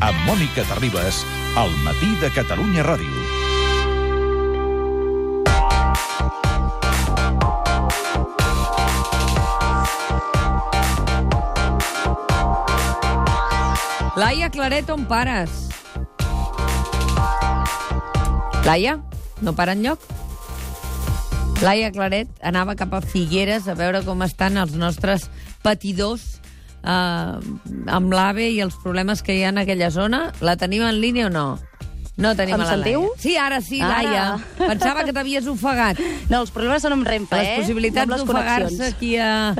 amb Mònica Terribas, al matí de Catalunya Ràdio. Laia Claret, on pares? Laia, no para enlloc? Laia Claret anava cap a Figueres a veure com estan els nostres patidors eh, amb l'AVE i els problemes que hi ha en aquella zona. La tenim en línia o no? No tenim Em a la sentiu? Laia. Sí, ara sí, Ara. Laia. Pensava que t'havies ofegat. No, els problemes són amb Renfe, Les eh? possibilitats No les d'ofegar-se connexions. aquí a,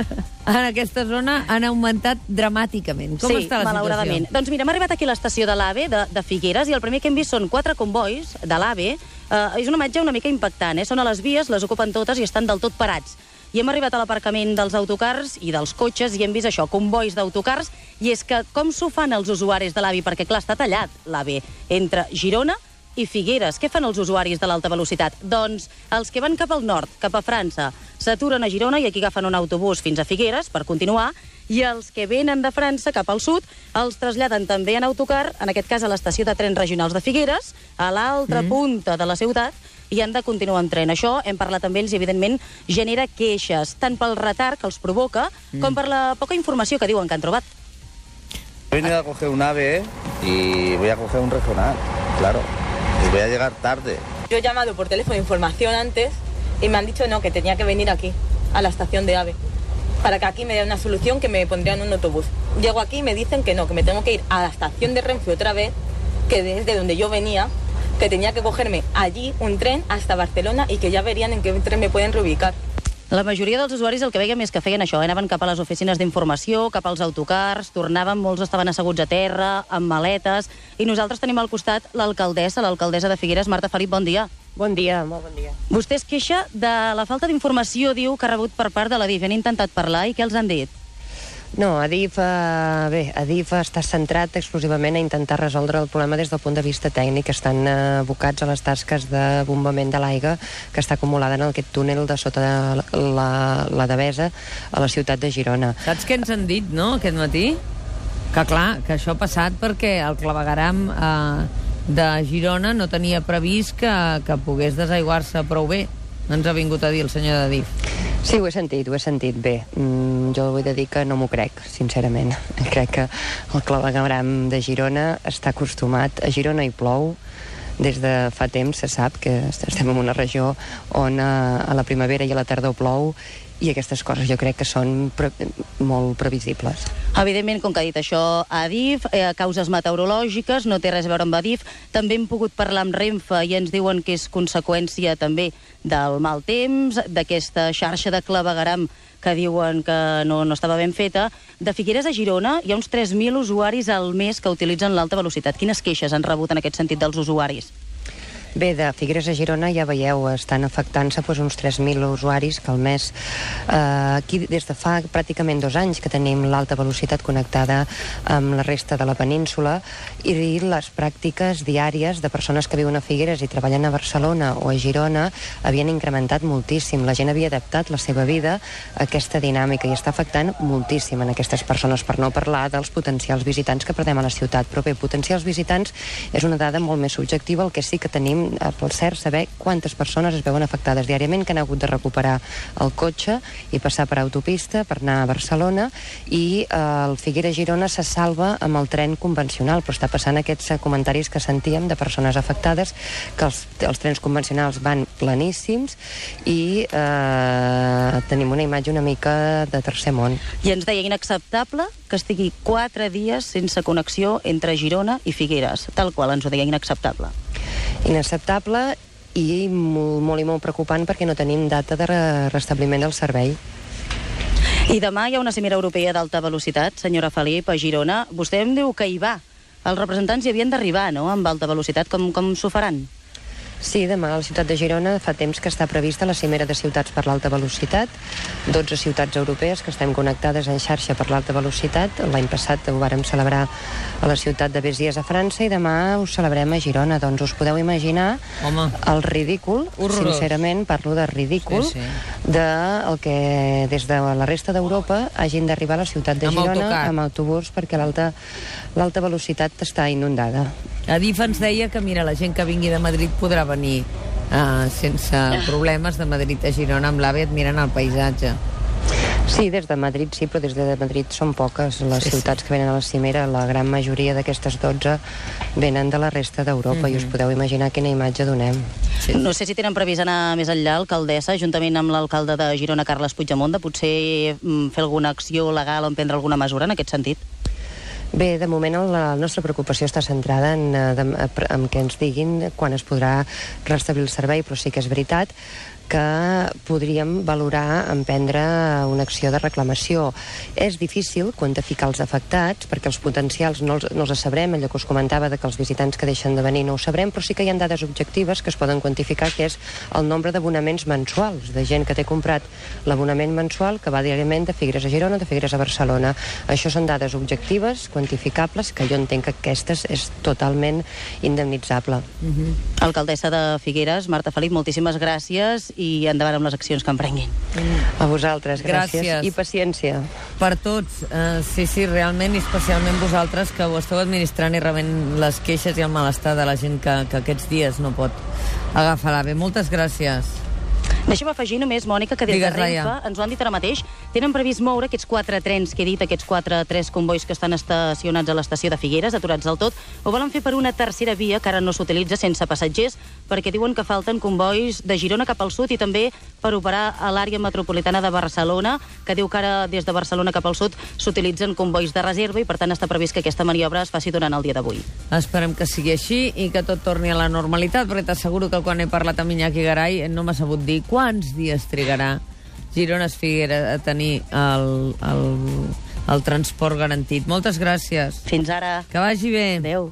en aquesta zona han augmentat dramàticament. Com sí, està la malauradament. situació? Doncs mira, hem arribat aquí a l'estació de l'AVE de, de Figueres i el primer que hem vist són quatre convois de l'AVE. Eh, és una imatge una mica impactant, eh? Són a les vies, les ocupen totes i estan del tot parats. I hem arribat a l'aparcament dels autocars i dels cotxes i hem vist això, convois d'autocars, i és que com s'ho fan els usuaris de l'AVE? Perquè, clar, està tallat l'AVE entre Girona i Figueres. Què fan els usuaris de l'alta velocitat? Doncs els que van cap al nord, cap a França, s'aturen a Girona i aquí agafen un autobús fins a Figueres per continuar, i els que venen de França cap al sud els traslladen també en autocar, en aquest cas a l'estació de trens regionals de Figueres, a l'altra mm. punta de la ciutat, i han de continuar amb tren. Això hem parlat amb ells i, evidentment, genera queixes, tant pel retard que els provoca, mm. com per la poca informació que diuen que han trobat. He venido a coger un AVE y voy a coger un regional, claro. Y voy a llegar tarde. Yo he llamado por teléfono de información antes y me han dicho no, que tenía que venir aquí, a la estación de AVE, para que aquí me den una solución que me pondrían un autobús. Llego aquí y me dicen que no, que me tengo que ir a la estación de Renfe otra vez, que desde donde yo venía, que tenía que cogerme allí un tren hasta Barcelona y que ya verían en qué tren me pueden reubicar. La majoria dels usuaris el que veiem és que feien això, eh? anaven cap a les oficines d'informació, cap als autocars, tornaven, molts estaven asseguts a terra, amb maletes, i nosaltres tenim al costat l'alcaldessa, l'alcaldessa de Figueres, Marta Felip, bon dia. Bon dia, molt bon dia. Vostè es queixa de la falta d'informació, diu, que ha rebut per part de la DIF. Han intentat parlar i què els han dit? No, Adif, eh, bé, Adif està centrat exclusivament a intentar resoldre el problema des del punt de vista tècnic. Estan eh, abocats a les tasques de bombament de l'aigua que està acumulada en aquest túnel de sota de la, la Devesa a la ciutat de Girona. Saps què ens han dit, no, aquest matí? Que clar, que això ha passat perquè el clavegaram eh, de Girona no tenia previst que, que pogués desaiguar-se prou bé. Ens ha vingut a dir el senyor de DIF. Sí, ho he sentit, ho he sentit bé. Mm, jo de dir que no m'ho crec, sincerament. Crec que el clavegaram de Girona està acostumat. A Girona hi plou, des de fa temps se sap que estem en una regió on a, a la primavera i a la tardor plou i aquestes coses jo crec que són pre molt previsibles. Evidentment, com que ha dit això Adif, eh, causes meteorològiques, no té res a veure amb Adif. També hem pogut parlar amb Renfe i ens diuen que és conseqüència també del mal temps, d'aquesta xarxa de clavegaram que diuen que no, no estava ben feta. De Figueres a Girona hi ha uns 3.000 usuaris al mes que utilitzen l'alta velocitat. Quines queixes han rebut en aquest sentit dels usuaris? Bé, de Figueres a Girona ja veieu, estan afectant-se doncs, uns 3.000 usuaris que al mes, eh, aquí des de fa pràcticament dos anys que tenim l'alta velocitat connectada amb la resta de la península i les pràctiques diàries de persones que viuen a Figueres i treballen a Barcelona o a Girona havien incrementat moltíssim. La gent havia adaptat la seva vida a aquesta dinàmica i està afectant moltíssim en aquestes persones, per no parlar dels potencials visitants que perdem a la ciutat. Però bé, potencials visitants és una dada molt més subjectiva, el que sí que tenim eh, per cert, saber quantes persones es veuen afectades diàriament que han hagut de recuperar el cotxe i passar per autopista per anar a Barcelona i eh, el Figueres-Girona se salva amb el tren convencional, però està passant aquests eh, comentaris que sentíem de persones afectades que els, els trens convencionals van planíssims i eh, tenim una imatge una mica de tercer món. I ens deia inacceptable que estigui quatre dies sense connexió entre Girona i Figueres. Tal qual ens ho deia inacceptable. Inacceptable i molt, molt i molt preocupant perquè no tenim data de re- restabliment del servei. I demà hi ha una cimera europea d'alta velocitat, senyora Felip, a Girona. Vostè em diu que hi va. Els representants hi havien d'arribar, no?, amb alta velocitat. Com, com s'ho faran? Sí, demà a la ciutat de Girona fa temps que està prevista la cimera de ciutats per l'alta velocitat, 12 ciutats europees que estem connectades en xarxa per l'alta velocitat. L'any passat ho vàrem celebrar a la ciutat de Béziers a França i demà ho celebrem a Girona. Doncs us podeu imaginar Home. el ridícul, Horrorós. sincerament parlo de ridícul, Sí, sí. de el que des de la resta d'Europa hagin d'arribar a la ciutat de Amb Girona autocar. amb autobús perquè l'alta l'alta velocitat està inundada. Adif ens deia que, mira, la gent que vingui de Madrid podrà venir uh, sense problemes de Madrid a Girona amb l'AVE admirant el paisatge. Sí, des de Madrid sí, però des de Madrid són poques les Sí, sí, sí. ciutats que venen a la cimera. La gran majoria d'aquestes 12 venen de la resta d'Europa mm -hmm. i us podeu imaginar quina imatge donem. Sí. No sé si tenen previst anar més enllà, alcaldessa, juntament amb l'alcalde de Girona, Carles Puigdemont, de potser mm, fer alguna acció legal o emprendre alguna mesura en aquest sentit? Bé, de moment la nostra preocupació està centrada en, eh, de, en què ens diguin quan es podrà restablir el servei, però sí que és veritat que podríem valorar emprendre una acció de reclamació. És difícil quantificar els afectats, perquè els potencials no els, no els sabrem, allò que us comentava de que els visitants que deixen de venir no ho sabrem, però sí que hi ha dades objectives que es poden quantificar, que és el nombre d'abonaments mensuals, de gent que té comprat l'abonament mensual que va diàriament de Figueres a Girona, de Figueres a Barcelona. Això són dades objectives, quantificables, que jo entenc que aquestes és totalment indemnitzable. Alcaldessa de Figueres, Marta Felip, moltíssimes gràcies i endavant amb les accions que emprenguin. A vosaltres, gràcies. Gràcies. I paciència. Per tots, uh, sí, sí, realment, i especialment vosaltres que ho esteu administrant i rebent les queixes i el malestar de la gent que, que aquests dies no pot agafar l'AVE. Moltes gràcies. Deixa'm afegir només, Mònica, que des Digues, de Renfe Laia. ens ho han dit ara mateix, tenen previst moure aquests quatre trens que he dit, aquests quatre, tres convois que estan estacionats a l'estació de Figueres, aturats del tot, ho volen fer per una tercera via que ara no s'utilitza sense passatgers, perquè diuen que falten convois de Girona cap al sud i també per operar a l'àrea metropolitana de Barcelona, que diu que ara des de Barcelona cap al sud s'utilitzen convois de reserva i per tant està previst que aquesta maniobra es faci durant el dia d'avui. Esperem que sigui així i que tot torni a la normalitat, perquè t'asseguro que quan he parlat amb Iñaki Garay no m'ha sabut dir quants dies trigarà Girona Figuera a tenir el, el, el transport garantit. Moltes gràcies. Fins ara. Que vagi bé. Adéu.